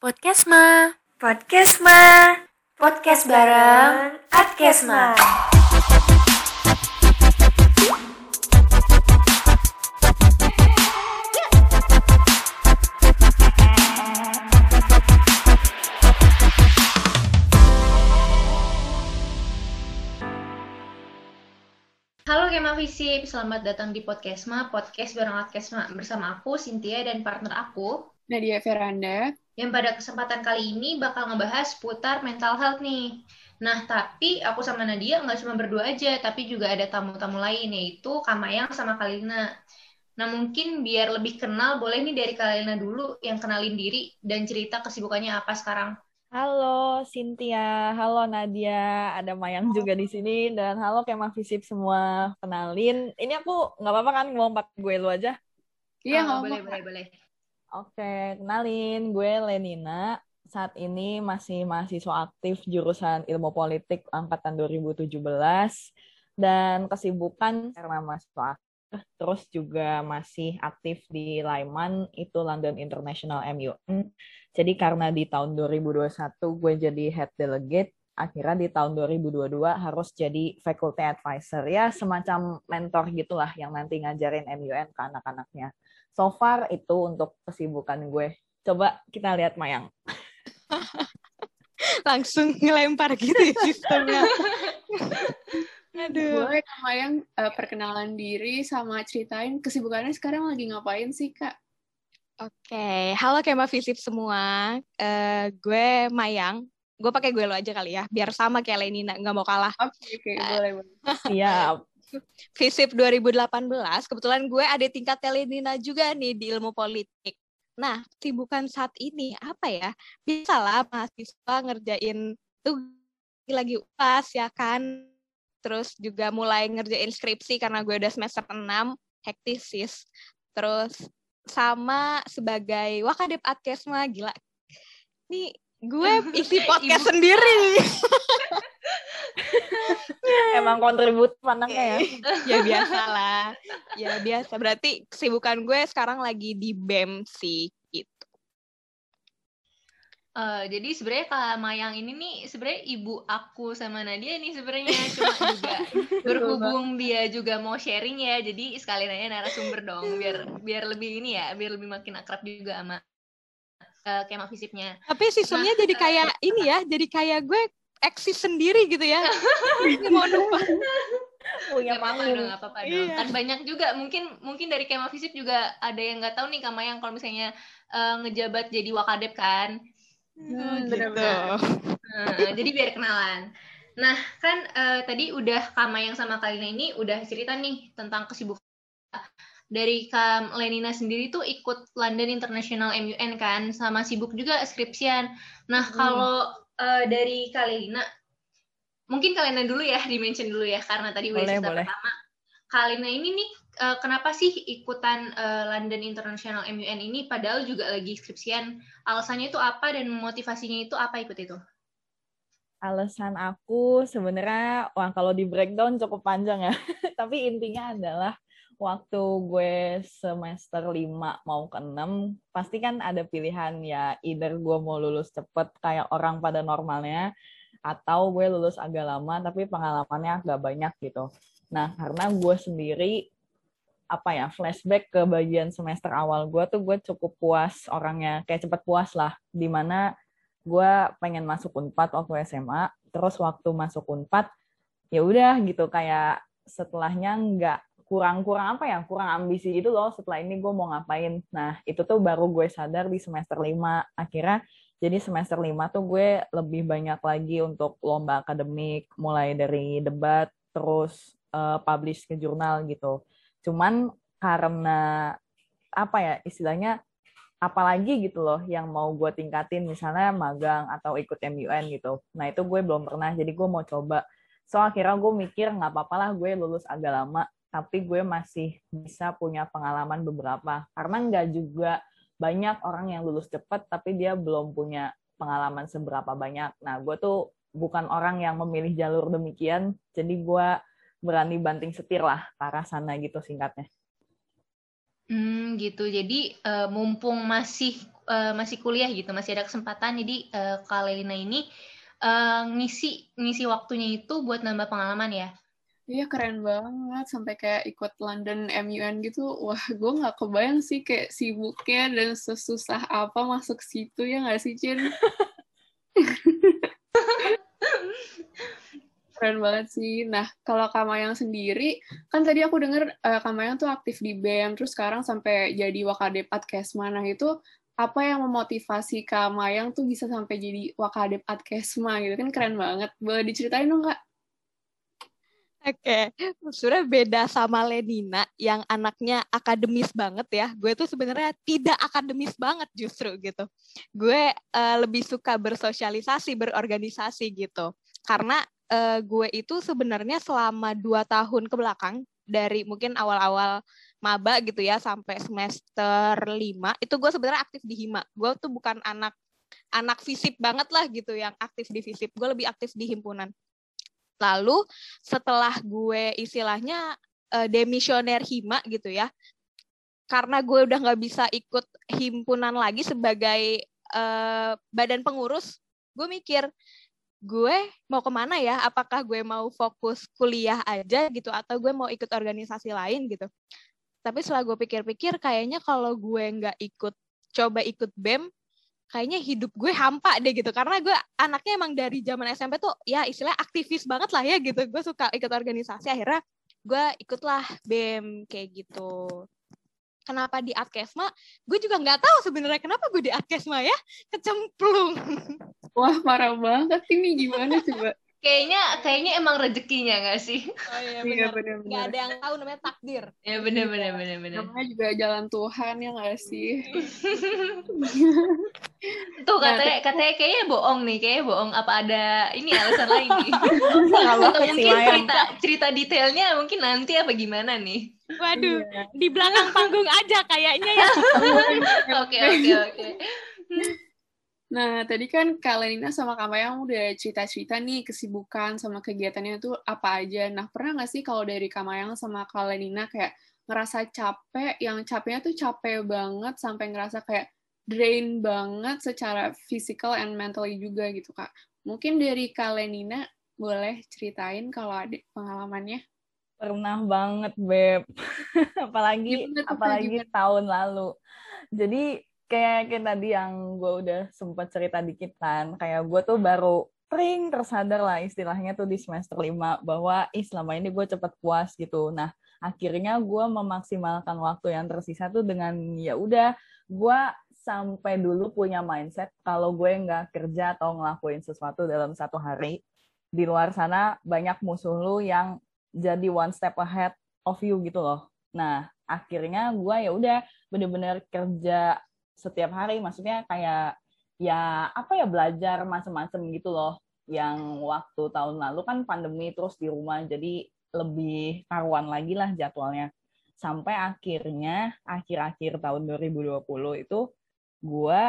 Podcastma. Podcastma. Podcast bareng Adkesma. Halo Kema Visip, selamat datang di Podcastma, podcast bareng Adkesma bersama aku, Cynthia, dan partner aku, Nadia Veranda. Yang pada kesempatan kali ini bakal ngebahas seputar mental health nih. Nah, tapi aku sama Nadia nggak cuma berdua aja, tapi juga ada tamu-tamu lain, yaitu Kamayang sama Kalina. Nah, mungkin biar lebih kenal, boleh nih dari Kalina dulu yang kenalin diri dan cerita kesibukannya apa sekarang. Halo Cynthia, halo Nadia, ada Mayang juga di sini dan halo Kemah Visip semua. Kenalin, ini aku nggak apa-apa kan ngomong pakai gue lu aja? Iya, nggak boleh, boleh, boleh. Oke, kenalin gue Lenina. Saat ini masih mahasiswa aktif jurusan Ilmu Politik angkatan 2017 dan kesibukan karena mahasiswa terus juga masih aktif di Laiman itu London International MUN. Jadi karena di tahun 2021 gue jadi head delegate, akhirnya di tahun 2022 harus jadi faculty advisor. Ya semacam mentor gitulah yang nanti ngajarin MUN ke anak-anaknya. So far itu untuk kesibukan gue. Coba kita lihat Mayang. Langsung ngelempar gitu ya sistemnya. Aduh. Boleh Kamayang eh, perkenalan diri sama ceritain kesibukannya sekarang lagi ngapain sih, Kak? Oke, halo Kema Visip semua. Eh, gue Mayang. Gue pakai gue lo aja kali ya, biar sama kayak Lenina, nggak mau kalah. Oke, oke, boleh, boleh. Siap. Visip 2018, kebetulan gue ada tingkat Lenina juga nih di ilmu politik. Nah, kesibukan saat ini apa ya? Biasalah mahasiswa ngerjain tuh lagi UAS ya kan. Terus juga mulai ngerjain skripsi karena gue udah semester 6, hektisis. Terus sama sebagai Wakadep Adkesma, gila. Nih, gue isi podcast sendiri. Emang kontribut anaknya ya. ya biasa lah. Ya biasa. Berarti kesibukan gue sekarang lagi di BEM sih gitu. Eh, jadi sebenarnya Kak Mayang ini nih sebenarnya ibu aku sama Nadia nih sebenarnya cuma juga berhubung dia juga mau sharing ya jadi sekalian aja narasumber dong biar biar lebih ini ya biar lebih makin akrab juga sama uh, kema visipnya Tapi sistemnya jadi kayak ini ya, jadi kayak gue eksis sendiri gitu ya. mau numpang. Punya Gak apa-apa dong, gak apa-apa dong. Iya. Kan banyak juga mungkin mungkin dari kema visip juga ada yang nggak tahu nih Kak Mayang kalau misalnya eh, ngejabat jadi wakadep kan Hmm, gitu. benar-benar. Nah, jadi biar kenalan. Nah, kan eh, tadi udah Kama yang sama Kalina ini udah cerita nih tentang kesibukan dari Kak Lenina sendiri tuh ikut London International MUN kan, sama sibuk juga skripsian. Nah, kalau eh, dari Kak Lenina, mungkin Kalina dulu ya, di-mention dulu ya, karena tadi udah Boleh, cerita boleh. pertama. Kalina ini nih, eh, kenapa sih ikutan eh, London International MUN ini, padahal juga lagi skripsian? Alasannya itu apa dan motivasinya itu apa ikut itu? Alasan aku sebenarnya, wah kalau di breakdown cukup panjang ya. Tapi intinya adalah waktu gue semester 5 mau ke 6, pasti kan ada pilihan ya, either gue mau lulus cepet kayak orang pada normalnya, atau gue lulus agak lama tapi pengalamannya agak banyak gitu. Nah, karena gue sendiri apa ya flashback ke bagian semester awal gue tuh gue cukup puas orangnya kayak cepet puas lah di mana gue pengen masuk unpad waktu SMA terus waktu masuk unpad ya udah gitu kayak setelahnya nggak kurang kurang apa ya kurang ambisi gitu loh setelah ini gue mau ngapain. Nah itu tuh baru gue sadar di semester 5 akhirnya jadi semester 5 tuh gue lebih banyak lagi untuk lomba akademik mulai dari debat terus eh, publish ke jurnal gitu. Cuman karena apa ya istilahnya apalagi gitu loh yang mau gue tingkatin misalnya magang atau ikut MUN gitu. Nah itu gue belum pernah jadi gue mau coba. So akhirnya gue mikir nggak apa-apa lah gue lulus agak lama tapi gue masih bisa punya pengalaman beberapa karena nggak juga banyak orang yang lulus cepat tapi dia belum punya pengalaman seberapa banyak nah gue tuh bukan orang yang memilih jalur demikian jadi gue berani banting setir lah ke arah sana gitu singkatnya Hmm, gitu. Jadi uh, mumpung masih uh, masih kuliah gitu, masih ada kesempatan. Jadi uh, Kak Lelina ini uh, ngisi ngisi waktunya itu buat nambah pengalaman ya. Iya keren banget sampai kayak ikut London MUN gitu. Wah, gue nggak kebayang sih kayak sibuknya dan sesusah apa masuk situ ya nggak sih, Cin? keren banget sih. Nah, kalau Kamayang sendiri, kan tadi aku denger uh, Kamayang tuh aktif di BEM, terus sekarang sampai jadi Wakadep Adkesma. Nah, itu apa yang memotivasi Kamayang tuh bisa sampai jadi Wakadep Adkesma gitu kan keren banget. Boleh diceritain dong, Kak? Oke, okay. sebenarnya beda sama Lenina yang anaknya akademis banget ya. Gue tuh sebenarnya tidak akademis banget justru gitu. Gue uh, lebih suka bersosialisasi, berorganisasi gitu. Karena uh, gue itu sebenarnya selama dua tahun ke belakang dari mungkin awal-awal maba gitu ya sampai semester lima itu gue sebenarnya aktif di hima gue tuh bukan anak anak fisip banget lah gitu yang aktif di fisip gue lebih aktif di himpunan lalu setelah gue istilahnya uh, demisioner hima gitu ya karena gue udah nggak bisa ikut himpunan lagi sebagai uh, badan pengurus gue mikir gue mau ke mana ya? Apakah gue mau fokus kuliah aja gitu atau gue mau ikut organisasi lain gitu? Tapi setelah gue pikir-pikir, kayaknya kalau gue nggak ikut coba ikut bem, kayaknya hidup gue hampa deh gitu. Karena gue anaknya emang dari zaman SMP tuh ya istilah aktivis banget lah ya gitu. Gue suka ikut organisasi. Akhirnya gue ikutlah bem kayak gitu kenapa di Adkesma, gue juga nggak tahu sebenarnya kenapa gue di Adkesma ya, kecemplung. Wah, parah banget ini gimana coba? Kayaknya kayaknya emang rezekinya gak sih? Oh iya, iya benar. Gak ada yang tahu namanya takdir. Ya benar benar benar benar. Namanya juga jalan Tuhan ya gak sih? Tuh nah, katanya nah, katanya kayaknya bohong nih, kayaknya bohong. Apa ada ini alasan lain nih? Atau mungkin cerita cerita detailnya mungkin nanti apa gimana nih? Waduh, iya. di belakang panggung aja kayaknya ya. Oke oke oke. Nah, tadi kan Kak Lenina sama Kak Mayang udah cerita-cerita nih kesibukan sama kegiatannya itu apa aja. Nah, pernah nggak sih kalau dari Kak Mayang sama Kak Lenina kayak ngerasa capek, yang capeknya tuh capek banget sampai ngerasa kayak drain banget secara physical and mentally juga gitu, Kak. Mungkin dari Kak Lenina boleh ceritain kalau ada pengalamannya? Pernah banget, Beb. apalagi ya, apalagi tahun lalu. Jadi kayak kayak tadi yang gue udah sempat cerita dikit kan kayak gue tuh baru pring tersadar lah istilahnya tuh di semester 5 bahwa ih selama ini gue cepet puas gitu. Nah akhirnya gue memaksimalkan waktu yang tersisa tuh dengan ya udah gue sampai dulu punya mindset kalau gue nggak kerja atau ngelakuin sesuatu dalam satu hari di luar sana banyak musuh lu yang jadi one step ahead of you gitu loh. Nah akhirnya gue ya udah bener-bener kerja setiap hari maksudnya kayak ya apa ya belajar macam-macam gitu loh yang waktu tahun lalu kan pandemi terus di rumah jadi lebih karuan lagi lah jadwalnya. Sampai akhirnya akhir-akhir tahun 2020 itu gue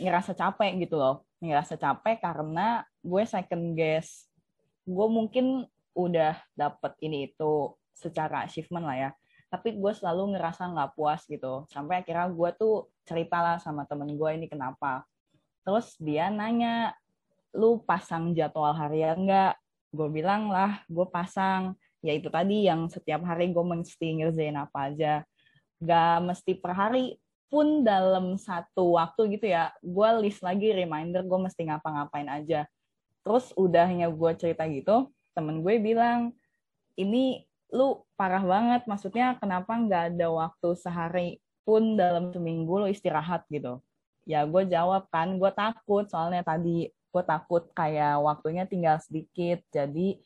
ngerasa capek gitu loh. Ngerasa capek karena gue second guess. Gue mungkin udah dapet ini itu secara achievement lah ya tapi gue selalu ngerasa nggak puas gitu. Sampai akhirnya gue tuh ceritalah sama temen gue ini kenapa. Terus dia nanya lu pasang jadwal harian nggak? Gue bilang lah gue pasang. Ya itu tadi yang setiap hari gue mesti ngerjain apa aja. Gak mesti per hari pun dalam satu waktu gitu ya gue list lagi reminder gue mesti ngapa-ngapain aja. Terus udahnya gue cerita gitu temen gue bilang ini lu parah banget. Maksudnya kenapa nggak ada waktu sehari pun dalam seminggu lu istirahat gitu? Ya gue jawab kan gue takut. Soalnya tadi gue takut kayak waktunya tinggal sedikit. Jadi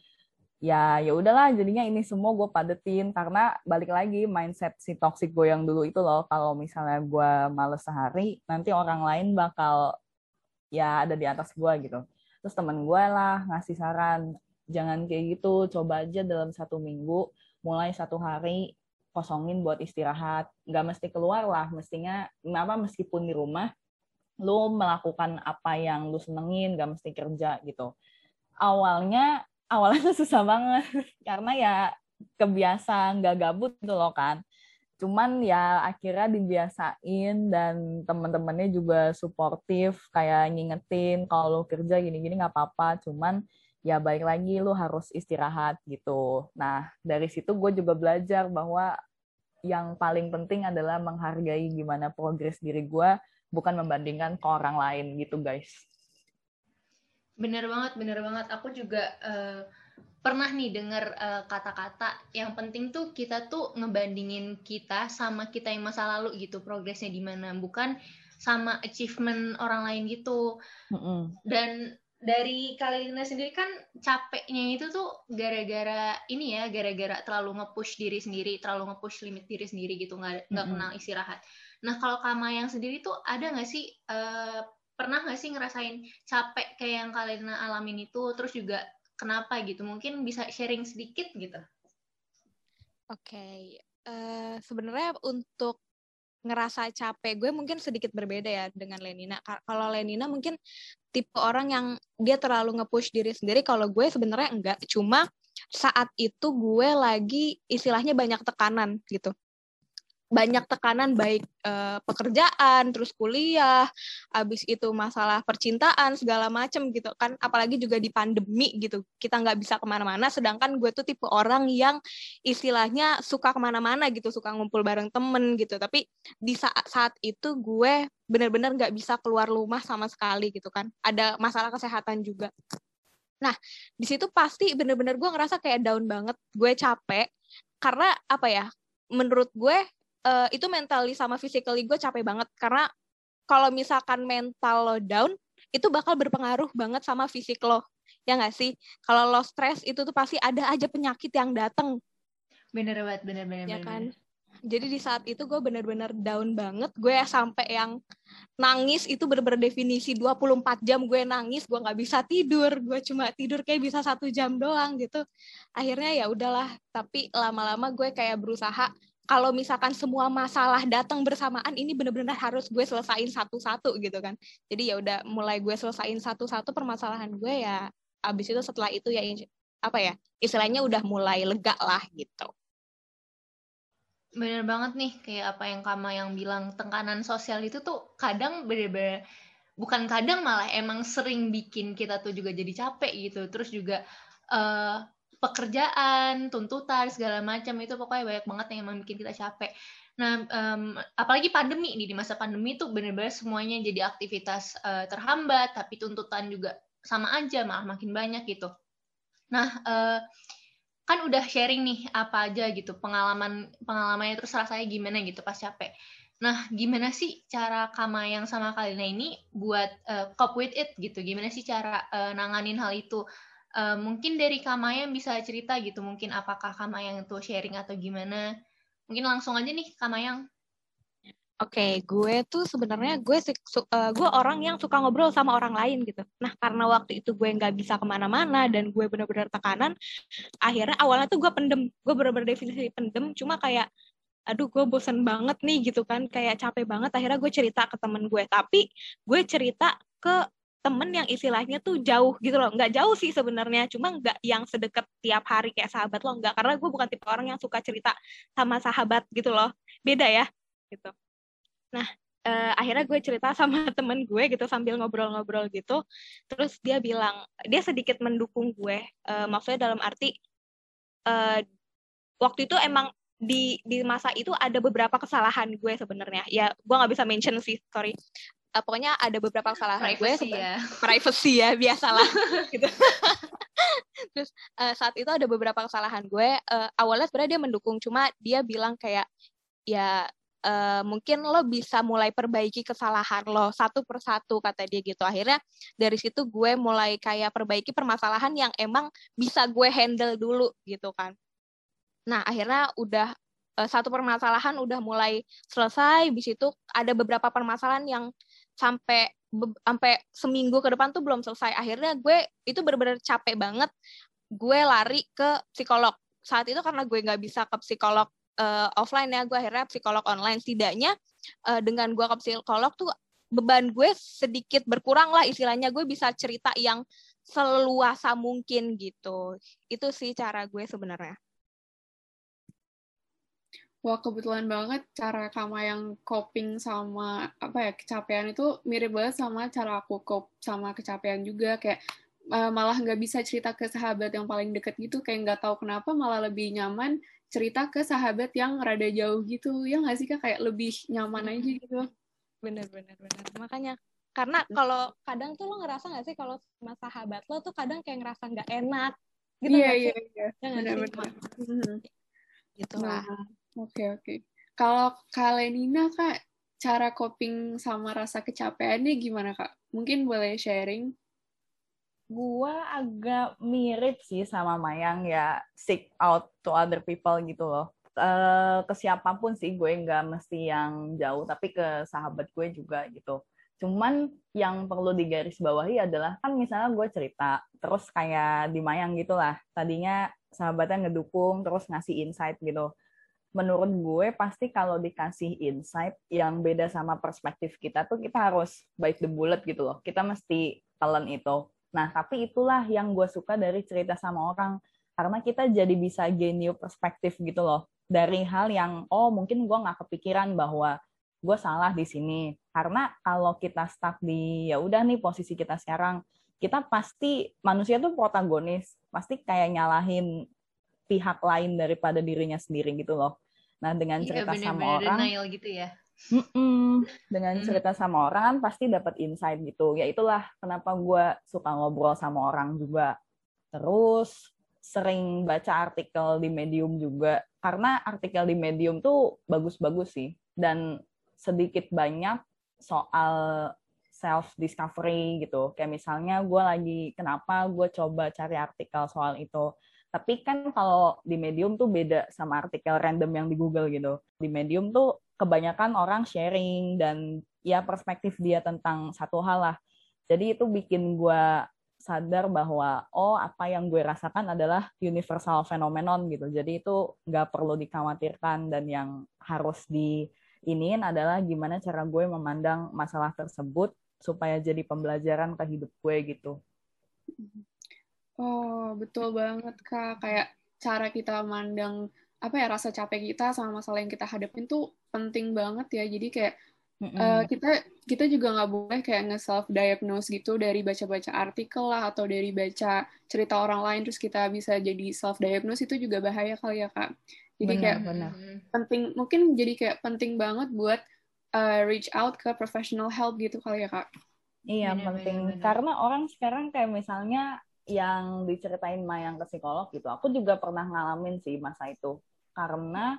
ya ya udahlah. Jadinya ini semua gue padetin. Karena balik lagi mindset si toxic gue yang dulu itu loh. Kalau misalnya gue males sehari nanti orang lain bakal ya ada di atas gue gitu. Terus temen gue lah ngasih saran jangan kayak gitu coba aja dalam satu minggu mulai satu hari kosongin buat istirahat. Nggak mesti keluar lah mestinya apa meskipun di rumah lu melakukan apa yang lu senengin nggak mesti kerja gitu. Awalnya awalnya susah banget karena ya kebiasaan nggak gabut gitu loh kan. Cuman ya akhirnya dibiasain dan teman-temannya juga suportif kayak ngingetin kalau kerja gini-gini nggak apa-apa. Cuman ya baik lagi lu harus istirahat gitu. Nah dari situ gue juga belajar bahwa yang paling penting adalah menghargai gimana progres diri gue bukan membandingkan ke orang lain gitu guys. Bener banget bener banget. Aku juga uh pernah nih dengar uh, kata-kata yang penting tuh kita tuh ngebandingin kita sama kita yang masa lalu gitu progresnya di mana. Bukan sama achievement orang lain gitu. Mm -hmm. dan dari Kalina sendiri kan capeknya itu tuh gara-gara ini ya gara-gara terlalu nge-push diri sendiri terlalu nge-push limit diri sendiri gitu nggak nggak mm -hmm. kenal istirahat nah kalau Kama yang sendiri tuh ada nggak sih uh, pernah nggak sih ngerasain capek kayak yang Kalina alamin itu terus juga kenapa gitu mungkin bisa sharing sedikit gitu oke okay. uh, eh, sebenarnya untuk ngerasa capek gue mungkin sedikit berbeda ya dengan Lenina kalau Lenina mungkin tipe orang yang dia terlalu nge-push diri sendiri. Kalau gue sebenarnya enggak. Cuma saat itu gue lagi istilahnya banyak tekanan gitu banyak tekanan baik uh, pekerjaan, terus kuliah, habis itu masalah percintaan segala macem gitu kan, apalagi juga di pandemi gitu, kita nggak bisa ke mana-mana, sedangkan gue tuh tipe orang yang istilahnya suka ke mana-mana gitu, suka ngumpul bareng temen gitu, tapi di saat saat itu gue benar-benar nggak bisa keluar rumah sama sekali gitu kan, ada masalah kesehatan juga. Nah, di situ pasti bener-bener gue ngerasa kayak down banget, gue capek, karena apa ya, menurut gue uh, itu mentally sama physically gue capek banget. Karena kalau misalkan mental lo down itu bakal berpengaruh banget sama fisik lo. Ya nggak sih? Kalau lo stres itu tuh pasti ada aja penyakit yang dateng. Bener banget bener bener ya bener, kan? jadi di saat itu gue bener-bener down banget. Gue sampai yang nangis itu bener-bener definisi 24 jam gue nangis gue nggak bisa tidur. Gue cuma tidur kayak bisa satu jam doang gitu. Akhirnya ya udahlah. Tapi lama-lama gue kayak berusaha kalau misalkan semua masalah datang bersamaan ini benar-benar harus gue selesain satu-satu gitu kan. Jadi ya udah mulai gue selesain satu-satu permasalahan gue ya abis itu setelah itu ya apa ya istilahnya udah mulai lega lah gitu. Bener banget nih kayak apa yang Kama yang bilang tekanan sosial itu tuh kadang bener-bener bukan kadang malah emang sering bikin kita tuh juga jadi capek gitu. Terus juga uh, pekerjaan, tuntutan segala macam itu pokoknya banyak banget yang emang bikin kita capek. Nah, um, apalagi pandemi nih di masa pandemi itu benar-benar semuanya jadi aktivitas uh, terhambat, tapi tuntutan juga sama aja malah makin banyak gitu. Nah, uh, kan udah sharing nih apa aja gitu pengalaman pengalamannya terus rasanya gimana gitu pas capek. Nah, gimana sih cara Kama yang sama Kalina ini buat uh, cope with it gitu? Gimana sih cara uh, nanganin hal itu? Uh, mungkin dari Kamayang bisa cerita gitu, mungkin apakah Kamayang itu sharing atau gimana? Mungkin langsung aja nih Kamayang. Oke, okay, gue tuh sebenarnya gue uh, gue orang yang suka ngobrol sama orang lain gitu. Nah, karena waktu itu gue nggak bisa ke mana-mana dan gue benar-benar tekanan, akhirnya awalnya tuh gue pendem, gue benar-benar definisi pendem. Cuma kayak, aduh gue bosen banget nih gitu kan, kayak capek banget. Akhirnya gue cerita ke temen gue, tapi gue cerita ke temen yang istilahnya tuh jauh gitu loh. Nggak jauh sih sebenarnya cuma nggak yang sedekat tiap hari kayak sahabat lo nggak. Karena gue bukan tipe orang yang suka cerita sama sahabat gitu loh. Beda ya gitu. Nah uh, akhirnya gue cerita sama temen gue gitu sambil ngobrol-ngobrol gitu. Terus dia bilang dia sedikit mendukung gue uh, maksudnya dalam arti uh, waktu itu emang di di masa itu ada beberapa kesalahan gue sebenarnya. Ya gue nggak bisa mention sih sorry uh, pokoknya ada beberapa kesalahan privacy gue ya. privacy ya biasalah gitu. Terus uh, saat itu ada beberapa kesalahan gue. Uh, awalnya sebenarnya dia mendukung cuma dia bilang kayak ya uh, mungkin lo bisa mulai perbaiki kesalahan lo satu persatu kata dia gitu. Akhirnya dari situ gue mulai kayak perbaiki permasalahan yang emang bisa gue handle dulu gitu kan. Nah akhirnya udah satu permasalahan udah mulai selesai. Di situ ada beberapa permasalahan yang sampai sampai seminggu ke depan tuh belum selesai. Akhirnya gue itu benar-benar capek banget gue lari ke psikolog. Saat itu karena gue nggak bisa ke psikolog uh, offline ya gue akhirnya psikolog online. Setidaknya uh, dengan gue ke psikolog tuh beban gue sedikit berkurang lah istilahnya. Gue bisa cerita yang seluasa mungkin gitu. Itu sih cara gue sebenarnya Wah, kebetulan banget cara kamu yang coping sama apa ya kecapean itu mirip banget sama cara aku cope sama kecapean juga. Kayak uh, malah nggak bisa cerita ke sahabat yang paling deket gitu. Kayak nggak tahu kenapa malah lebih nyaman cerita ke sahabat yang rada jauh gitu. Ya nggak sih kak? Kayak lebih nyaman aja gitu. Bener bener bener. Makanya karena kalau kadang tuh lo ngerasa nggak sih kalau sama sahabat lo tuh kadang kayak ngerasa nggak enak? Gitu iya nggak iya sih? iya. Ya nggak sih? benar-benar Mhm. gitu Nah, lah oke oke. Kalau Kak Lenina, Kak, cara coping sama rasa kecapeannya gimana, Kak? Mungkin boleh sharing? Gua agak mirip sih sama Mayang ya, seek out to other people gitu loh. Eh, ke siapa pun sih gue nggak mesti yang jauh, tapi ke sahabat gue juga gitu. Cuman yang perlu digarisbawahi adalah kan misalnya gue cerita, terus kayak di Mayang gitu lah. Tadinya sahabatnya ngedukung, terus ngasih insight gitu. Menurut gue pasti kalau dikasih insight yang beda sama perspektif kita tuh kita harus bite the bullet gitu loh. Kita mesti telan itu. Nah, tapi itulah yang gue suka dari cerita sama orang. Karena kita jadi bisa gain new perspektif gitu loh. Dari hal yang, oh mungkin gue nggak kepikiran bahwa gue salah di sini. Karena kalau kita stuck di, ya udah nih posisi kita sekarang, kita pasti, manusia tuh protagonis. Pasti kayak nyalahin pihak lain daripada dirinya sendiri gitu loh. Nah, dengan Iya cerita sama bener-bener orang, denial gitu ya. Mm-mm. Dengan Hmm. cerita sama orang kan pasti dapat insight gitu. Ya itulah kenapa gue suka ngobrol sama orang juga. Terus sering baca artikel di Medium juga. Karena artikel di Medium tuh bagus-bagus sih. Dan sedikit banyak soal self discovery gitu. Kayak misalnya gue lagi kenapa gue coba cari artikel soal itu. Tapi kan kalau di Medium tuh beda sama artikel random yang di Google gitu. Di Medium tuh kebanyakan orang sharing dan ya perspektif dia tentang satu hal lah. Jadi itu bikin gue sadar bahwa oh apa yang gue rasakan adalah universal phenomenon gitu. Jadi itu nggak perlu dikhawatirkan dan yang harus diiniin adalah gimana cara gue memandang masalah tersebut supaya jadi pembelajaran ke hidup gue gitu. Oh, betul banget, Kak. Kayak cara kita mandang apa ya rasa capek kita sama masalah yang kita hadapin tuh penting banget ya. Jadi kayak Mm-mm. eh, kita kita juga nggak boleh kayak nge-self diagnose gitu dari baca-baca artikel lah atau dari baca cerita orang lain terus kita bisa jadi self diagnose itu juga bahaya kali ya, Kak. Jadi Benar. kayak benar. Penting mungkin jadi kayak penting banget buat eh, reach out ke professional help gitu kali ya, Kak. Iya, Benar, penting. benar, benar. Karena orang sekarang kayak misalnya yang diceritain Mayang ke psikolog gitu. Aku juga pernah ngalamin sih masa itu. Karena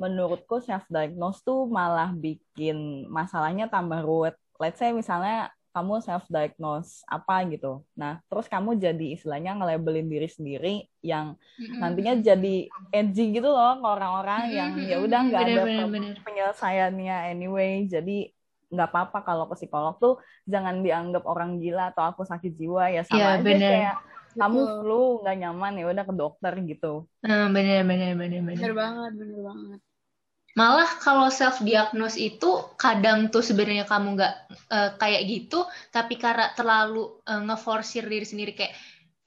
menurutku self-diagnose tuh malah bikin masalahnya tambah ruwet. Let's say misalnya kamu self-diagnose apa gitu. Nah, terus kamu jadi istilahnya nge-labelin diri sendiri yang nantinya jadi edgy gitu loh ke orang-orang yang ya udah nggak ada bener. penyelesaiannya anyway. Jadi nggak apa-apa kalau ke psikolog tuh jangan dianggap orang gila atau aku sakit jiwa ya sama Iya, aja bener. kayak kamu flu nggak nyaman ya udah ke dokter gitu. Hmm, bener bener bener bener. Bener banget, bener banget. Malah kalau self diagnose itu kadang tuh sebenarnya kamu nggak eh, kayak gitu, tapi karena terlalu eh, ngeforsir diri sendiri kayak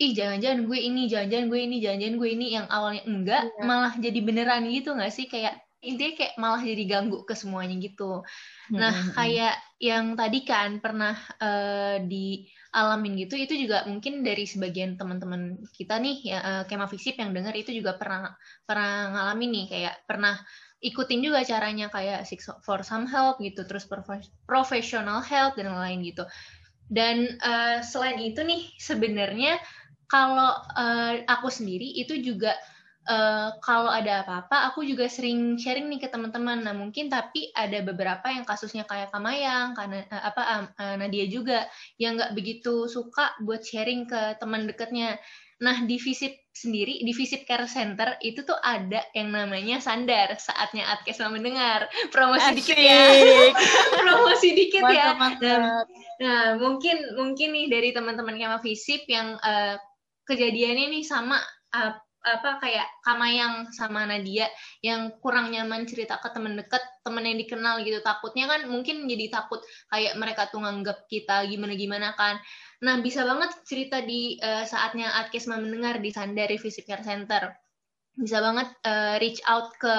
ih jangan-jangan gue ini, jangan-jangan gue ini, jangan-jangan gue ini yang awalnya enggak Iya. malah jadi beneran gitu nggak sih kayak intinya kayak malah jadi ganggu ke semuanya gitu. Nah, Mm-mm. kayak yang tadi kan pernah eh, dialamin gitu, itu juga mungkin dari sebagian teman-teman kita nih, ya, eh, Kema Visip yang dengar itu juga pernah pernah ngalamin nih, kayak pernah ikutin juga caranya kayak seek for some help gitu, terus profe- professional help dan lain-lain gitu. Dan eh, selain itu nih, sebenarnya kalau eh, aku sendiri itu juga eh, kalau ada apa-apa, aku juga sering sharing nih ke teman-teman. Nah, mungkin tapi ada beberapa yang kasusnya kayak Kamayang, karena eh, apa eh, Nadia juga yang nggak begitu suka buat sharing ke teman dekatnya. Nah, di Visip sendiri, di Visip Care Center itu tuh ada yang namanya Sandar. Saatnya Adkesma mendengar. Promosi dikit ya. Promosi dikit ya. Mantap, Dan mantap. Nah, mungkin mungkin nih dari teman-teman Kema Visip yang eh, kejadiannya nih sama eh, apa kayak Kamayang sama Nadia yang kurang nyaman cerita ke teman dekat, teman yang dikenal gitu. Takutnya kan mungkin jadi takut kayak mereka tuh nganggap kita gimana-gimana kan. Nah, bisa banget cerita di eh, saatnya Adkesma mendengar di Sandari Visip Care Center. Bisa banget eh, reach out ke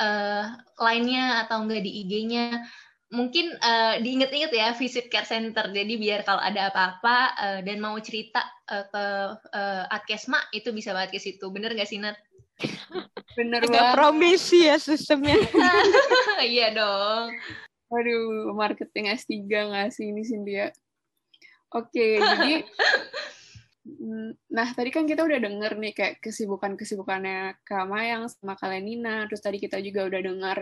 uh, line-nya atau enggak di IG-nya mungkin uh, diinget-inget ya visit care center jadi biar kalau ada apa-apa uh, dan mau cerita uh, ke uh, Adkesma itu bisa banget ke situ bener gak sih Nat? Bener Agak banget. promisi ya sistemnya. iya dong. Waduh, marketing S3 nggak sih ini Cynthia? Oke, jadi mm, Nah, tadi kan kita udah denger nih kayak kesibukan-kesibukannya Kak Mayang sama Kak Lenina, terus tadi kita juga udah dengar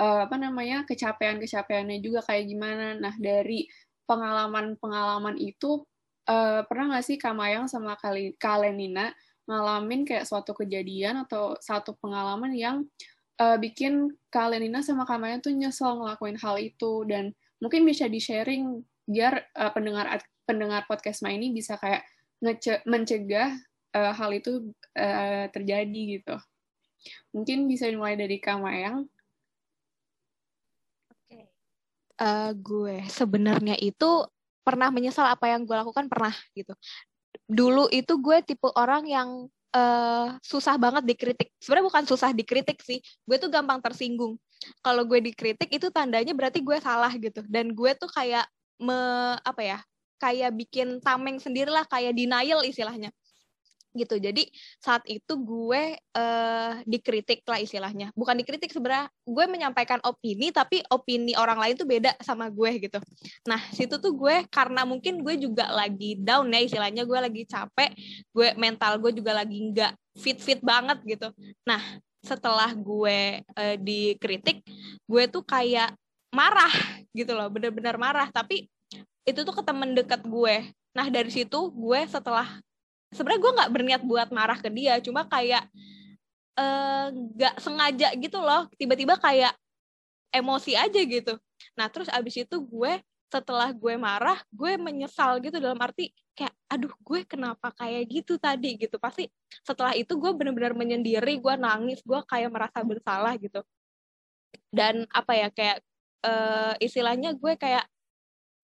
uh, apa namanya kecapean-kecapeannya juga kayak gimana. Nah, dari pengalaman-pengalaman itu uh, pernah nggak sih Kak Mayang sama Kak Lenina ngalamin kayak suatu kejadian atau satu pengalaman yang uh, bikin Kak Lenina sama Kak Mayang tuh nyesel ngelakuin hal itu dan mungkin bisa di-sharing biar uh, pendengar pendengar podcast Ma ini bisa kayak mencegah uh, hal itu uh, terjadi gitu. Mungkin bisa dimulai dari Kak Mayang. Oke. Uh, gue sebenarnya itu pernah menyesal apa yang gue lakukan pernah gitu. Dulu itu gue tipe orang yang uh, susah banget dikritik. Sebenarnya bukan susah dikritik sih, gue tuh gampang tersinggung. Kalau gue dikritik itu tandanya berarti gue salah gitu. Dan gue tuh kayak me apa ya kayak bikin tameng sendirilah kayak denial istilahnya gitu. Jadi saat itu gue uh, dikritik lah istilahnya. Bukan dikritik sebenarnya gue menyampaikan opini tapi opini orang lain tuh beda sama gue gitu. Nah situ tuh gue karena mungkin gue juga lagi down ya istilahnya gue lagi capek gue mental gue juga lagi nggak fit fit banget gitu. Nah setelah gue uh, dikritik gue tuh kayak marah gitu loh bener-bener marah. Tapi itu tuh ke temen deket gue. Nah dari situ gue setelah sebenarnya gue nggak berniat buat marah ke dia cuma kayak nggak uh, sengaja gitu loh. Tiba-tiba kayak emosi aja gitu. Nah terus abis itu gue setelah gue marah gue menyesal gitu. Dalam arti kayak aduh gue kenapa kayak gitu tadi? Gitu. Pasti setelah itu gue bener-bener menyendiri gue nangis gue kayak merasa bersalah gitu. Dan apa ya kayak uh, istilahnya gue kayak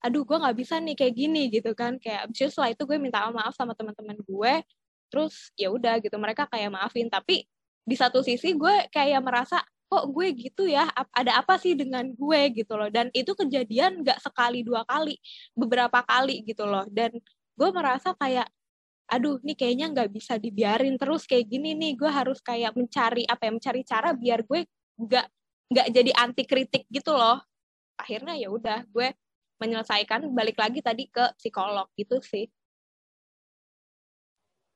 aduh gue nggak bisa nih kayak gini gitu kan. Kayak abis itu setelah itu gue minta maaf sama teman-teman gue terus ya udah gitu mereka kayak maafin. Tapi di satu sisi gue kayak merasa kok gue gitu ya? Ada apa sih dengan gue? gitu loh. Dan itu kejadian nggak sekali dua kali beberapa kali gitu loh. Dan gue merasa kayak aduh nih kayaknya nggak bisa dibiarin terus kayak gini nih. Gue harus kayak mencari apa ya mencari cara biar gue nggak nggak jadi anti kritik gitu loh. Akhirnya ya udah gue menyelesaikan balik lagi tadi ke psikolog gitu sih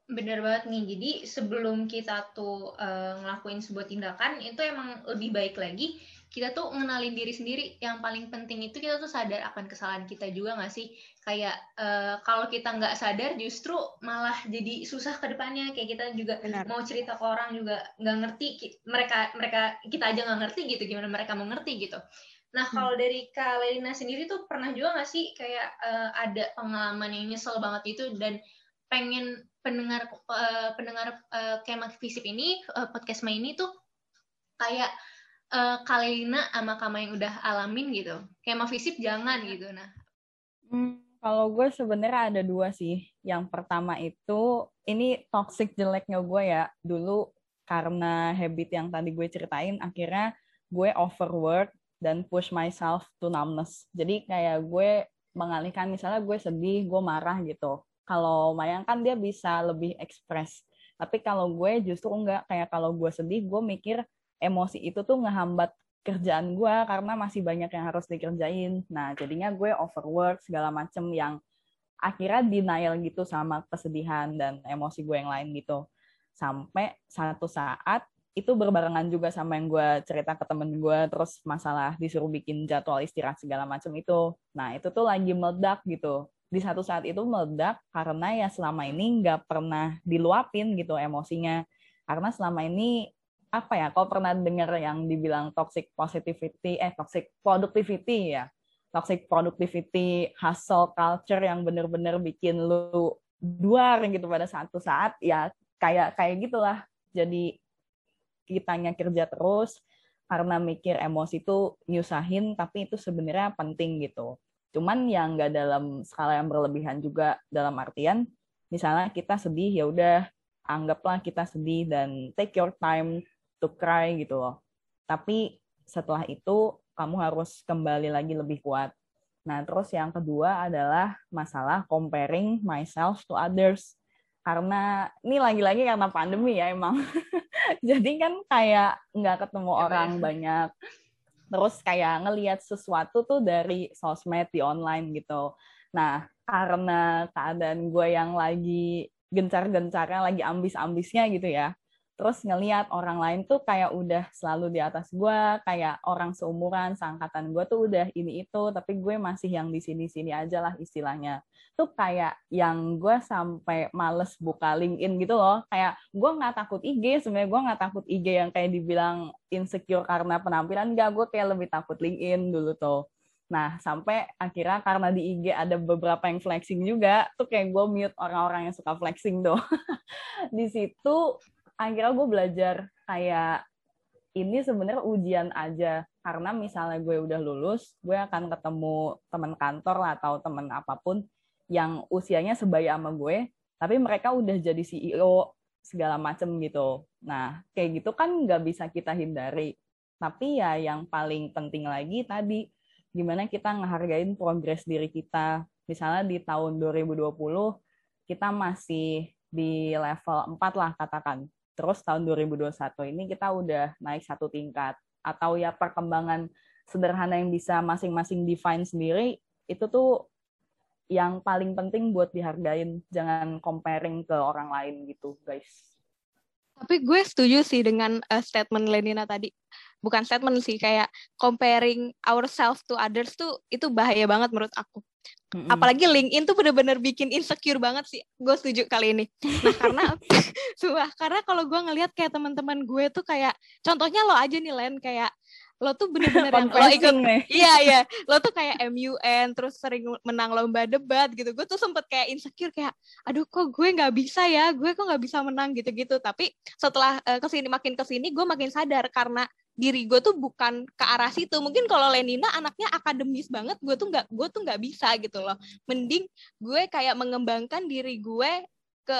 Bener banget nih. Jadi sebelum kita tuh uh, ngelakuin sebuah tindakan itu emang lebih baik lagi kita tuh ngenalin diri sendiri. Yang paling penting itu kita tuh sadar akan kesalahan kita juga nggak sih? Kayak uh, kalau kita nggak sadar justru malah jadi susah ke depannya. Kayak kita juga Benar. mau cerita ke orang juga nggak ngerti. Mereka mereka kita aja nggak ngerti gitu. Gimana mereka mau ngerti gitu. Nah, hmm. kalau dari Kak Lelina sendiri tuh pernah juga nggak sih kayak uh, ada pengalaman yang nyesel banget itu dan pengen pendengar uh, pendengar uh, Kemak Visip ini uh, podcast main ini tuh kayak uh, Kak Lelina sama Kama yang udah alamin gitu. Kemak Visip jangan gitu. Nah, hmm, kalau gue sebenarnya ada dua sih. Yang pertama itu ini toxic jeleknya gue ya. Dulu karena habit yang tadi gue ceritain, akhirnya gue overwork dan push myself to numbness. Jadi kayak gue mengalihkan misalnya gue sedih, gue marah gitu. Kalau Mayang kan dia bisa lebih ekspres. Tapi kalau gue justru enggak, kayak kalau gue sedih, gue mikir emosi itu tuh ngehambat kerjaan gue karena masih banyak yang harus dikerjain. Nah, jadinya gue overwork segala macem yang akhirnya denial gitu sama kesedihan dan emosi gue yang lain gitu. Sampai satu saat itu berbarengan juga sama yang gue cerita ke temen gue terus masalah disuruh bikin jadwal istirahat segala macam itu. Nah itu tuh lagi meledak gitu. Di satu saat itu meledak karena ya selama ini nggak pernah diluapin gitu emosinya. Karena selama ini apa ya kalau pernah dengar yang dibilang toxic positivity eh toxic productivity ya. Toxic productivity hustle culture yang bener-bener bikin lu duar gitu pada satu saat ya kayak kayak gitulah. Jadi kitanya kerja terus karena mikir emosi itu nyusahin tapi itu sebenarnya penting gitu cuman yang nggak dalam skala yang berlebihan juga dalam artian misalnya kita sedih ya udah anggaplah kita sedih dan take your time to cry gitu loh Tapi setelah itu kamu harus kembali lagi lebih kuat. Nah, terus yang kedua adalah masalah comparing myself to others. Karena ini lagi-lagi karena pandemi ya emang. Jadi kan kayak nggak ketemu ya, orang ya. banyak. Terus kayak ngelihat sesuatu tuh dari sosmed di online gitu. Nah, karena keadaan gue yang lagi gencar-gencarnya, lagi ambis-ambisnya gitu ya terus ngeliat orang lain tuh kayak udah selalu di atas gue kayak orang seumuran seangkatan gue tuh udah ini itu tapi gue masih yang di sini sini aja lah istilahnya. Tuh kayak yang gue sampai males buka LinkedIn gitu loh. Kayak gue nggak takut IG sebenarnya gue nggak takut IG yang kayak dibilang insecure karena penampilan. Gak gue kayak lebih takut LinkedIn dulu tuh. Nah, sampai akhirnya karena di IG ada beberapa yang flexing juga, tuh kayak gue mute orang-orang yang suka flexing tuh. di situ akhirnya gue belajar kayak ini sebenarnya ujian aja. Karena misalnya gue udah lulus gue akan ketemu teman kantor lah atau teman apa pun yang usianya sebaya sama gue tapi mereka udah jadi CEO segala macem gitu. Nah kayak gitu kan nggak bisa kita hindari. Tapi ya yang paling penting lagi tadi gimana kita ngehargain progres diri kita. Misalnya di tahun 2020 kita masih di level 4 lah katakan Terus tahun 2021 ini kita udah naik satu tingkat. Atau ya perkembangan sederhana yang bisa masing-masing define sendiri, itu tuh yang paling penting buat dihargain. Jangan comparing ke orang lain gitu, guys. Tapi gue setuju sih dengan uh, statement Lenina tadi. Bukan statement sih, kayak comparing ourselves to others tuh itu bahaya banget menurut aku. Mm-hmm. Apalagi LinkedIn tuh bener-bener bikin insecure banget sih. Gue setuju kali ini. Nah karena, suah, karena kalau gue ngelihat kayak teman-teman gue tuh kayak, contohnya lo aja nih Len, kayak lo tuh bener-bener yang lo ikut nih. iya iya lo tuh kayak MUN terus sering menang lomba debat gitu gue tuh sempet kayak insecure kayak aduh kok gue nggak bisa ya gue kok nggak bisa menang gitu-gitu tapi setelah uh, ke sini makin ke sini gue makin sadar karena diri gue tuh bukan ke arah situ. Mungkin kalau Lenina anaknya akademis banget gue tuh nggak gue tuh nggak bisa gitu loh. Mending gue kayak mengembangkan diri gue ke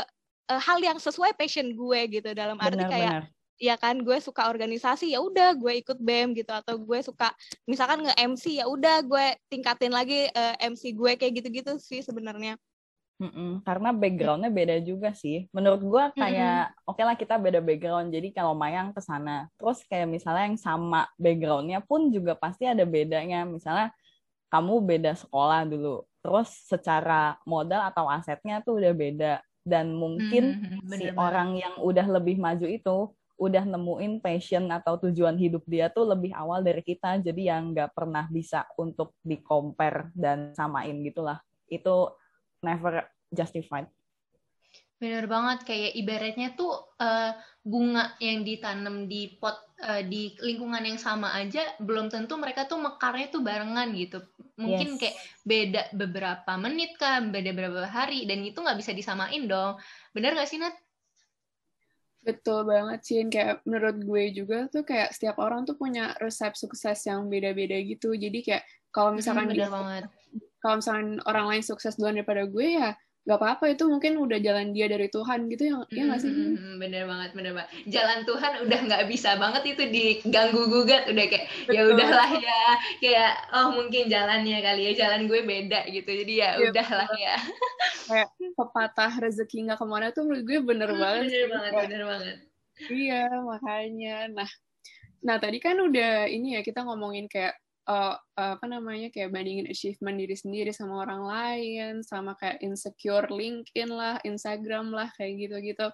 uh, hal yang sesuai passion gue gitu. Dalam arti benar, kayak benar. ya kan gue suka organisasi ya udah gue ikut bem gitu. Atau gue suka misalkan nge MC ya udah gue tingkatin lagi uh, eh, MC gue kayak gitu-gitu sih sebenarnya Mm-mm, karena backgroundnya beda juga sih. Menurut gue kayak oke okay lah kita beda background. Jadi kalau Mayang ke sana, terus kayak misalnya yang sama backgroundnya pun juga pasti ada bedanya. Misalnya kamu beda sekolah dulu, terus secara modal atau asetnya tuh udah beda. Dan mungkin mm-hmm, si orang yang udah lebih maju itu udah nemuin passion atau tujuan hidup dia tuh lebih awal dari kita. Jadi yang nggak pernah bisa untuk di compare dan samain gitulah. Itu never justified. Bener banget, kayak ibaratnya tuh uh, bunga yang ditanam di pot uh, di lingkungan yang sama aja belum tentu mereka tuh mekarnya tuh barengan gitu. Mungkin yes. kayak beda beberapa menit kan, beda beberapa hari dan itu nggak bisa disamain dong. Bener gak sih Nat? Betul banget sih, kayak menurut gue juga tuh kayak setiap orang tuh punya resep sukses yang beda-beda gitu. Jadi kayak kalau misalkan hmm, bener banget kalau misalnya orang lain sukses duluan daripada gue ya gak apa-apa. Itu mungkin udah jalan dia dari Tuhan gitu ya ya nggak sih? Hmm, bener banget bener banget. Jalan Tuhan udah nggak bisa banget itu diganggu gugat. Udah kayak ya udahlah ya. Kayak oh mungkin jalannya kali ya. Jalan gue beda gitu. Jadi ya, ya udahlah ya. Kayak pepatah rezeki nggak ke mana tuh menurut gue bener hmm, banget bener banget bener banget. Iya makanya. Nah nah tadi kan udah ini ya kita ngomongin kayak uh, apa namanya kayak bandingin achievement diri sendiri sama orang lain, sama kayak insecure LinkedIn lah, Instagram lah kayak gitu-gitu.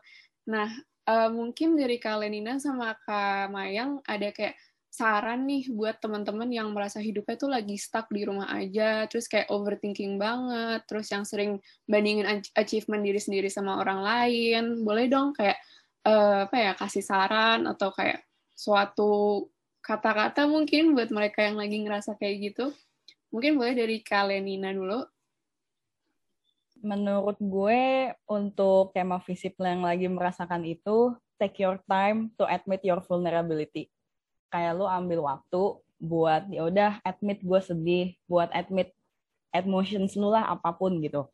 Nah, uh, mungkin dari Kak Lenina sama Kak Mayang ada kayak saran nih buat teman-teman yang merasa hidupnya tuh lagi stuck di rumah aja, terus kayak overthinking banget, terus yang sering bandingin achievement diri sendiri sama orang lain. Boleh dong kayak uh, apa ya kasih saran atau kayak suatu kata-kata mungkin buat mereka yang lagi ngerasa kayak gitu. Mungkin boleh dari Kalenina dulu. Menurut gue, untuk kema fisip yang lagi merasakan itu, take your time to admit your vulnerability. Kayak lu ambil waktu buat, ya udah admit gue sedih, buat admit emotions lu lah, apa pun gitu.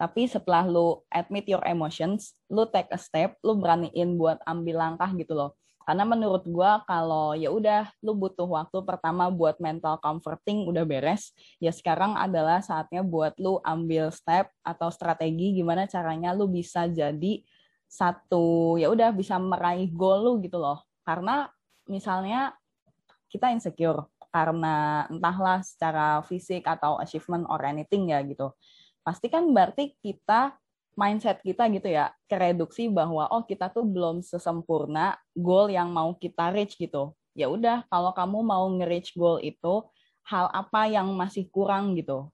Tapi setelah lu admit your emotions, lu take a step, lu beraniin buat ambil langkah gitu loh Karena menurut gue kalau ya udah lu butuh waktu pertama buat mental comforting udah beres, ya sekarang adalah saatnya buat lu ambil step atau strategi gimana caranya lu bisa jadi satu ya udah bisa meraih goal lu gitu loh. Karena misalnya kita insecure karena entahlah secara fisik atau achievement or anything ya gitu. Pasti kan berarti kita mindset kita gitu ya kereduksi bahwa oh kita tuh belum sesempurna goal yang mau kita reach gitu. Ya udah kalau kamu mau nge-reach goal itu hal apa yang masih kurang gitu.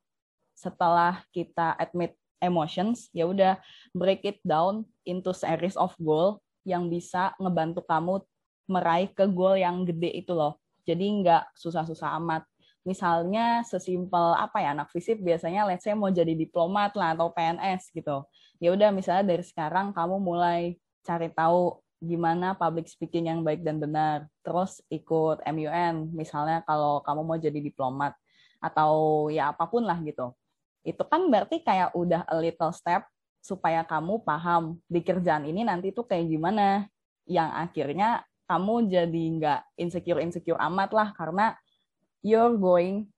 Setelah kita admit emotions ya udah break it down into series of goal yang bisa ngebantu kamu meraih ke goal yang gede itu loh. Jadi nggak susah-susah amat. Misalnya sesimpel apa ya anak fisip biasanya let's say mau jadi diplomat lah atau PNS gitu ya udah misalnya dari sekarang kamu mulai cari tahu gimana public speaking yang baik dan benar. Terus ikut MUN, misalnya kalau kamu mau jadi diplomat atau ya apa pun lah gitu. Itu kan berarti kayak udah a little step supaya kamu paham di kerjaan ini nanti tuh kayak gimana. Yang akhirnya kamu jadi nggak insecure-insecure amat lah karena you're going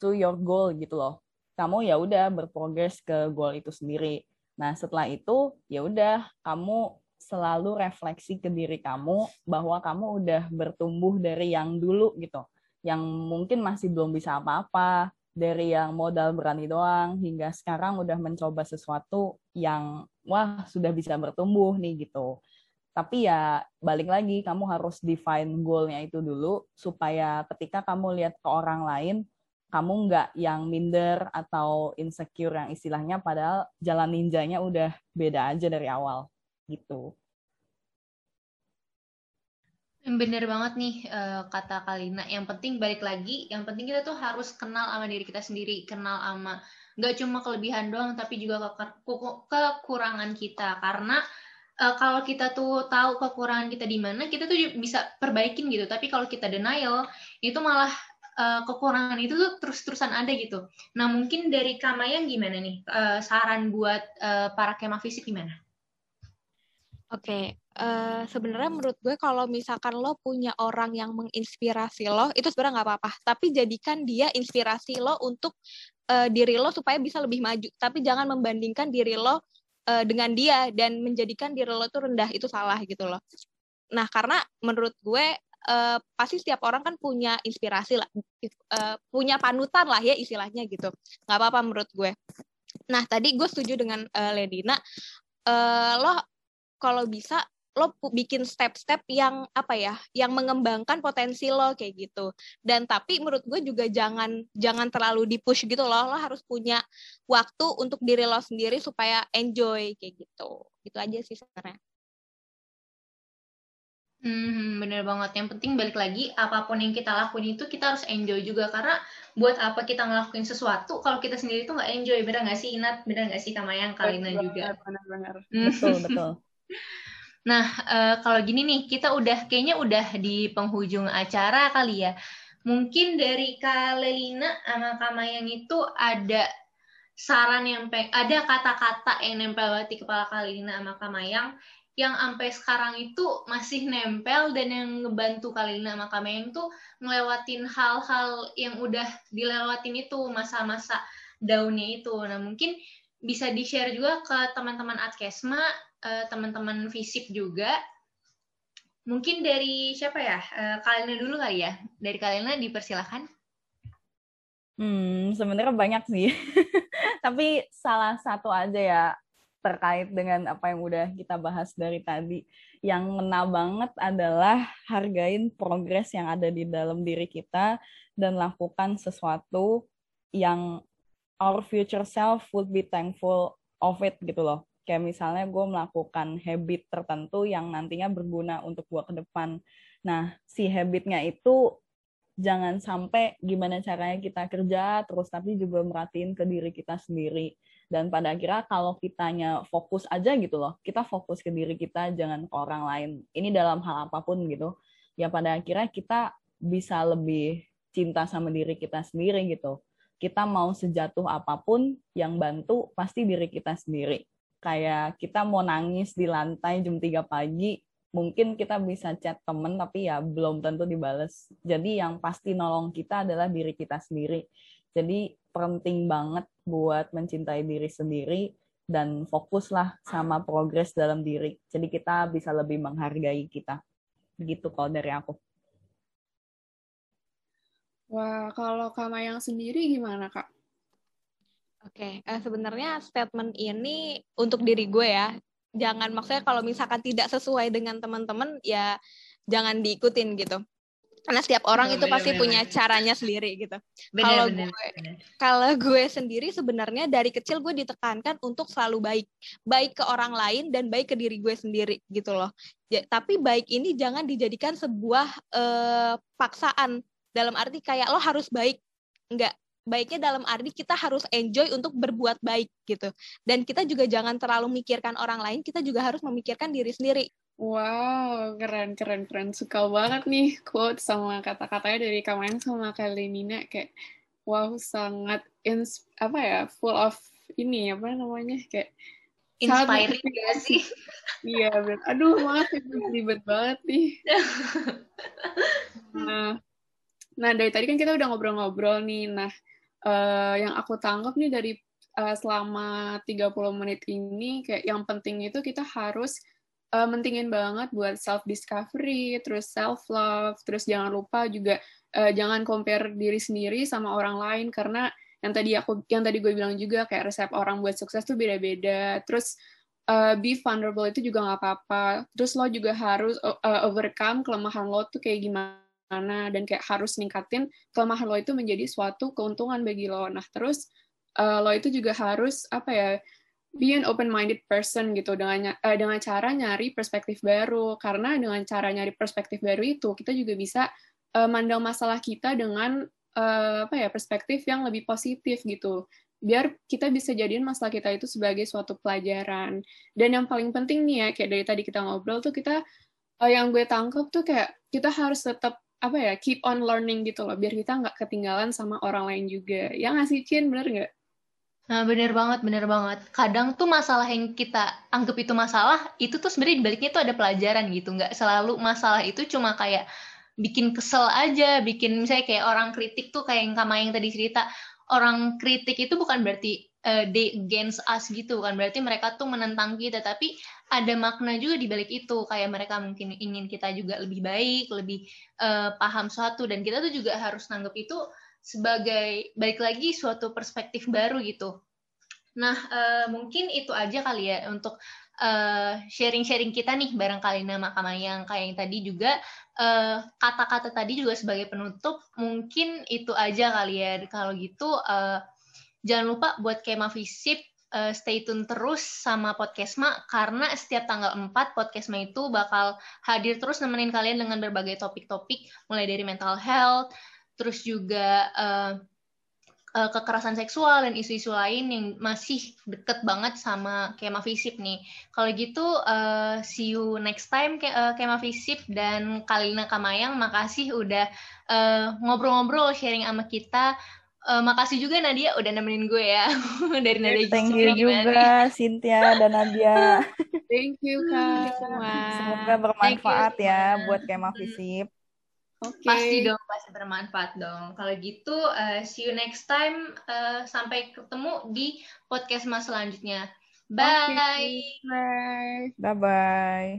to your goal gitu loh. Kamu ya udah berprogres ke goal itu sendiri Nah, setelah itu ya udah kamu selalu refleksi ke diri kamu bahwa kamu udah bertumbuh dari yang dulu gitu. Yang mungkin masih belum bisa apa-apa, dari yang modal berani doang hingga sekarang udah mencoba sesuatu yang wah sudah bisa bertumbuh nih gitu. Tapi ya balik lagi kamu harus define goalnya itu dulu supaya ketika kamu lihat ke orang lain kamu nggak yang minder atau insecure yang istilahnya padahal jalan ninjanya udah beda aja dari awal gitu. Bener banget nih uh, kata Kalina. Yang penting balik lagi, yang penting kita tuh harus kenal sama diri kita sendiri, kenal sama nggak cuma kelebihan doang, tapi juga ke kekurangan kita. Karena uh, kalau kita tuh tahu kekurangan kita di mana, kita tuh bisa perbaikin gitu. Tapi kalau kita denial, itu malah uh, kekurangan itu tuh terus-terusan ada gitu. Nah mungkin dari Kamayang gimana nih uh, saran buat uh, para kemah fisik gimana? Oke, okay. uh, sebenarnya menurut gue kalau misalkan lo punya orang yang menginspirasi lo, itu sebenarnya nggak apa-apa. Tapi jadikan dia inspirasi lo untuk uh, diri lo supaya bisa lebih maju. Tapi jangan membandingkan diri lo uh, dengan dia dan menjadikan diri lo tuh rendah itu salah gitu loh. Nah, karena menurut gue uh, pasti setiap orang kan punya inspirasi lah, uh, punya panutan lah ya istilahnya gitu. Nggak apa-apa menurut gue. Nah tadi gue setuju dengan uh, Ledina, uh, lo kalau bisa lo bikin step-step yang apa ya, yang mengembangkan potensi lo kayak gitu. Dan tapi menurut gue juga jangan jangan terlalu dipush gitu loh. Lo harus punya waktu untuk diri lo sendiri supaya enjoy kayak gitu. Gitu aja sih sebenarnya. Hmm, bener banget. Yang penting balik lagi, apa pun yang kita lakuin itu kita harus enjoy juga. Karena buat apa kita ngelakuin sesuatu kalau kita sendiri tuh nggak enjoy. Bener nggak sih Inat? Bener nggak sih Kamayang, Kalina betul, juga? Benar-benar. Hmm. Betul, betul. nah, uh, kalau gini nih, kita udah kayaknya udah di penghujung acara kali ya. Mungkin dari Kalelina sama Kamayang itu ada saran yang peng ada kata-kata yang nempel di kepala Kalina sama Kamayang yang sampai sekarang itu masih nempel dan yang ngebantu Kalina sama Kameng tuh ngelewatin hal-hal yang udah dilewatin itu masa-masa daunnya itu. Nah mungkin bisa di-share juga ke teman-teman Adkesma, uh, teman-teman fisip juga. Mungkin dari siapa ya? Uh, Kalina dulu kali ya. Dari Kalina dipersilahkan. Hmm, sebenarnya banyak sih. Tapi salah satu aja ya terkait dengan apa yang udah kita bahas dari tadi. Yang ngena banget adalah hargain progres yang ada di dalam diri kita dan lakukan sesuatu yang our future self would be thankful of it gitu loh. Kayak misalnya gue melakukan habit tertentu yang nantinya berguna untuk gue ke depan. Nah, si habitnya itu jangan sampai gimana caranya kita kerja terus tapi juga merhatiin ke diri kita sendiri dan pada akhirnya kalau kitanya fokus aja gitu loh kita fokus ke diri kita jangan ke orang lain ini dalam hal apa pun gitu ya pada akhirnya kita bisa lebih cinta sama diri kita sendiri gitu kita mau sejatuh apa pun yang bantu pasti diri kita sendiri kayak kita mau nangis di lantai jam 3 pagi mungkin kita bisa chat temen tapi ya belum tentu dibales. Jadi yang pasti nolong kita adalah diri kita sendiri. Jadi penting banget buat mencintai diri sendiri dan fokuslah sama progres dalam diri. Jadi kita bisa lebih menghargai kita. Begitu kalau dari aku. Wah, kalau Kak yang sendiri gimana, Kak? Oke, okay. uh, sebenarnya statement ini untuk diri gue ya jangan maksudnya kalau misalkan tidak sesuai dengan teman-teman ya jangan diikutin gitu karena setiap orang oh, itu bener, pasti bener, punya bener. caranya sendiri gitu. Kalau gue kalau gue sendiri sebenarnya dari kecil gue ditekankan untuk selalu baik, baik ke orang lain dan baik ke diri gue sendiri gitu loh. Ya, tapi baik ini jangan dijadikan sebuah eh, paksaan dalam arti kayak lo harus baik. Enggak, baiknya dalam arti kita harus enjoy untuk berbuat baik gitu. Dan kita juga jangan terlalu memikirkan orang lain, kita juga harus memikirkan diri sendiri. Wow, keren, keren, keren. Suka banget nih quote sama kata-katanya dari Kamayan sama kali Nina. Kayak, wow, sangat, ins apa ya, full of ini, apa namanya, kayak, inspiring gak sih? iya, bener. Aduh, maaf, ribet banget nih. nah, nah, dari tadi kan kita udah ngobrol-ngobrol nih. Nah, uh, yang aku tangkap nih dari uh, selama 30 menit ini kayak yang penting itu kita harus uh, mentingin banget buat self discovery, terus self love, terus jangan lupa juga uh, jangan compare diri sendiri sama orang lain karena yang tadi aku yang tadi gue bilang juga kayak resep orang buat sukses tuh beda-beda. Terus uh, be vulnerable itu juga nggak apa-apa. Terus lo juga harus uh, overcome kelemahan lo tuh kayak gimana mana dan kayak harus ningkatin kelemahan lo itu menjadi suatu keuntungan bagi lo. Nah, terus uh, lo itu juga harus apa ya be an open minded person gitu dengan uh, dengan cara nyari perspektif baru. Karena dengan cara nyari perspektif baru itu kita juga bisa uh, mandang masalah kita dengan uh, apa ya perspektif yang lebih positif gitu. Biar kita bisa jadiin masalah kita itu sebagai suatu pelajaran. Dan yang paling penting nih ya kayak dari tadi kita ngobrol tuh kita uh, yang gue tangkap tuh kayak kita harus tetap apa ya keep on learning gitu loh. Biar kita nggak ketinggalan sama orang lain juga. Ya ngasih Cin? Bener nggak Nah, bener banget, bener banget. Kadang tuh masalah yang kita anggap itu masalah, itu tuh sebenarnya dibaliknya tuh ada pelajaran gitu. Nggak selalu masalah itu cuma kayak bikin kesel aja, bikin misalnya kayak orang kritik tuh kayak yang Kama yang tadi cerita, orang kritik itu bukan berarti uh, they against us gitu kan berarti mereka tuh menentang kita tapi ada makna juga di balik itu kayak mereka mungkin ingin kita juga lebih baik lebih uh, paham suatu dan kita tuh juga harus nanggap itu sebagai balik lagi suatu perspektif baru gitu. Nah uh, mungkin itu aja kali ya untuk sharing-sharing uh, kita nih barangkali nama yang kayak yang tadi juga kata-kata uh, tadi juga sebagai penutup mungkin itu aja kali ya. Kalau gitu uh, Jangan lupa buat Kema Visip uh, stay tune terus sama Podcastma karena setiap tanggal 4 Podcastma itu bakal hadir terus nemenin kalian dengan berbagai topik-topik mulai dari mental health, terus juga uh, uh, kekerasan seksual dan isu-isu lain yang masih deket banget sama Kema Visip nih. Kalau gitu, uh, see you next time Ke uh, Kema Visip dan Kalina Kamayang. Makasih udah ngobrol-ngobrol uh, sharing sama kita Uh, makasih juga Nadia udah nemenin gue ya dari Nadia. Thank you juga Cynthia dan Nadia. Thank you Kak semua. Semoga bermanfaat ya buat Kema Visip. Okay. Pasti dong, pasti bermanfaat dong. Kalau gitu, uh, see you next time. Uh, sampai ketemu di podcast mas selanjutnya. Bye. Okay. Bye. Bye bye.